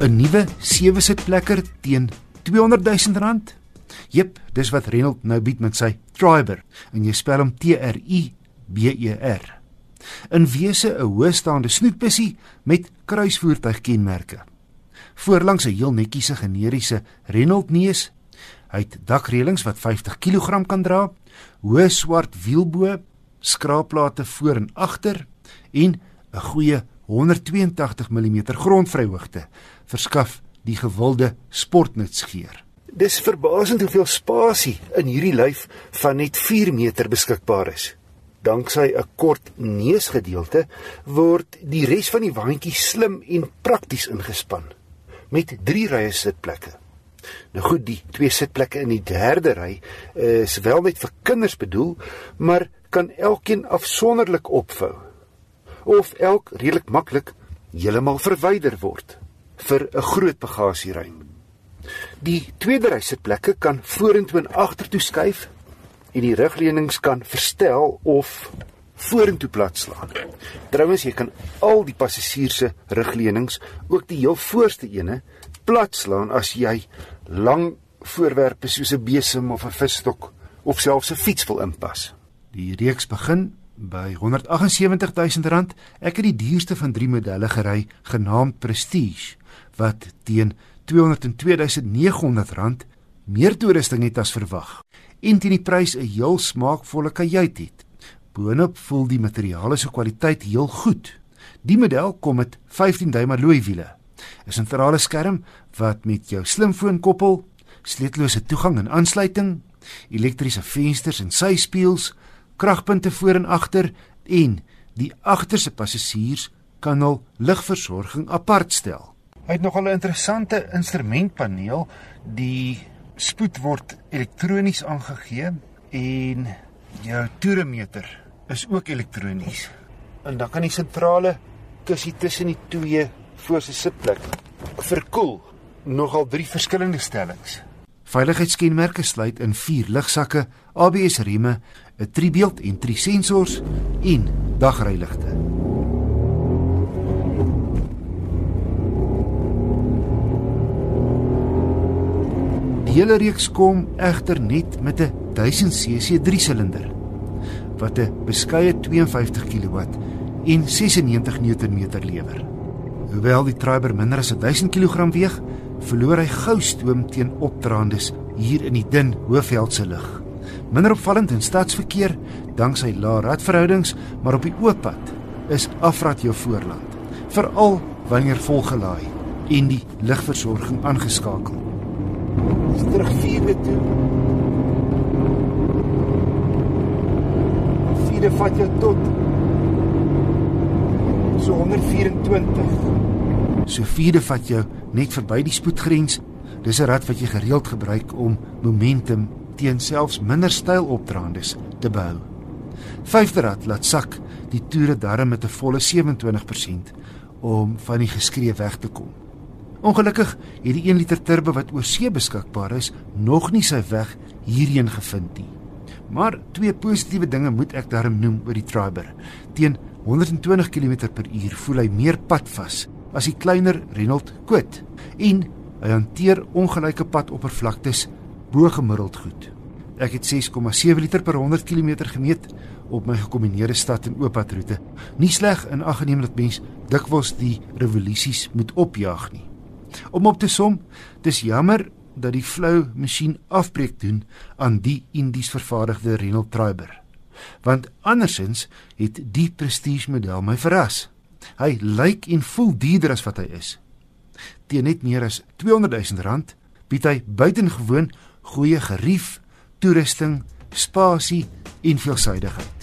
'n Nuwe sewe sitplekker teen 200 000 rand. Jep, dis wat Renault nou bied met sy Triber en jy spel hom T R I B E R. In wese 'n hoëstaande snoetbussie met kruisvoertuigkenmerke. Voorlangs 'n heel netjiese generiese Renault neus. Hy het dakreëlings wat 50 kg kan dra, hoë swart wielbo, skraapplate voor en agter en 'n goeie 182 mm grondvryhoogte verskaf die gewilde sportnutsgeur. Dis verbasend hoeveel spasie in hierdie lyf van net 4 meter beskikbaar is. Danksy 'n kort neusgedeelte word die res van die waantjie slim en prakties ingespan met 3 rye sitplekke. Nou goed, die twee sitplekke in die derde ry is wel net vir kinders bedoel, maar kan elkeen afsonderlik opvou of elk redelik maklik heeltemal verwyder word vir 'n groot bagasieruim. Die tweede ry sitplekke kan vorentoe en agtertoe skuif en die rugleunings kan verstel of vorentoe platslaan. Trouwens, jy kan al die passasiers se rugleunings, ook die heel voorste ene, platslaan as jy lang voorwerpe soos 'n besem of 'n visstok of selfs 'n fiets wil inpas. Die reeks begin by R178 000. Ek het die duurste van drie modelle gery, genaamd Prestige, wat teen R202900 meer toerusting het as verwag. En teen die prys 'n heel smaakvolle kajuit het. Boonop voel die materiale se kwaliteit heel goed. Die model kom met 15 duim alloy wiele. 'n Sentrale skerm wat met jou slimfoon koppel, sleutellose toegang en aansluiting, elektriese vensters en syspieëls, kragpunte voor en agter en die agterste passasiers kan hul ligversorging apart stel. Hy het nogal 'n interessante instrumentpaneel. Die spoed word elektronies aangegee en jou toeremeter is ook elektronies. En dan kan die sentrale kussie tussen die twee voorste sitplek verkoel. Nogal drie verskillende stellings. Veiligheidskenmerke sluit in vier ligsakke, ABS rieme, 'n driebeeld en drie sensors en dagryligte. Die hele reeks kom egter net met 'n 1000cc 3-silinder wat 'n beskeie 52 kW en 96 Nm lewer. Hoewel die Triber minder as 1000 kg weeg, verloor hy gou stoom teen opdraandes hier in die dun Hoëveldse lug. Minder opvallend in stadsverkeer danksy lae radverhoudings, maar op die oop pad is afrat jou voorland, veral wanneer volgelaai en die ligversorging aangeskakel terug vierde toe. Vierde vat jou tot so 124. So vierde vat jou net verby die spoedgrens. Dis 'n rad wat jy gereeld gebruik om momentum teen selfs minder styl opdraandes te behou. Vyfde rad laat sak die toere darm met 'n volle 27% om van die geskree weg te kom. Ongelukkig het die 1 liter turbo wat oor see beskikbaar is, nog nie sy weg hierheen gevind nie. Maar twee positiewe dinge moet ek daarom noem oor die Triber. Teen 120 km/h voel hy meer padvas as die kleiner Renault Kwid en hy hanteer ongelyke padoppervlaktes bo gemiddeld goed. Ek het 6,7 liter per 100 km gemeet op my gekombineerde stad en ooppadroete. Nie sleg in ag geneem dat mens dikwels die revolusies moet opjaag nie. Om op te som, dis jammer dat die flou masjien afbreek doen aan die Indies vervaardigde Renault Triber. Want andersins het die prestige model my verras. Hy lyk en voel duurder as wat hy is. Teen net meer as 200 000 rand bied hy buitengewoon goeie gerief, toerusting, spasie en veelsuidigheid.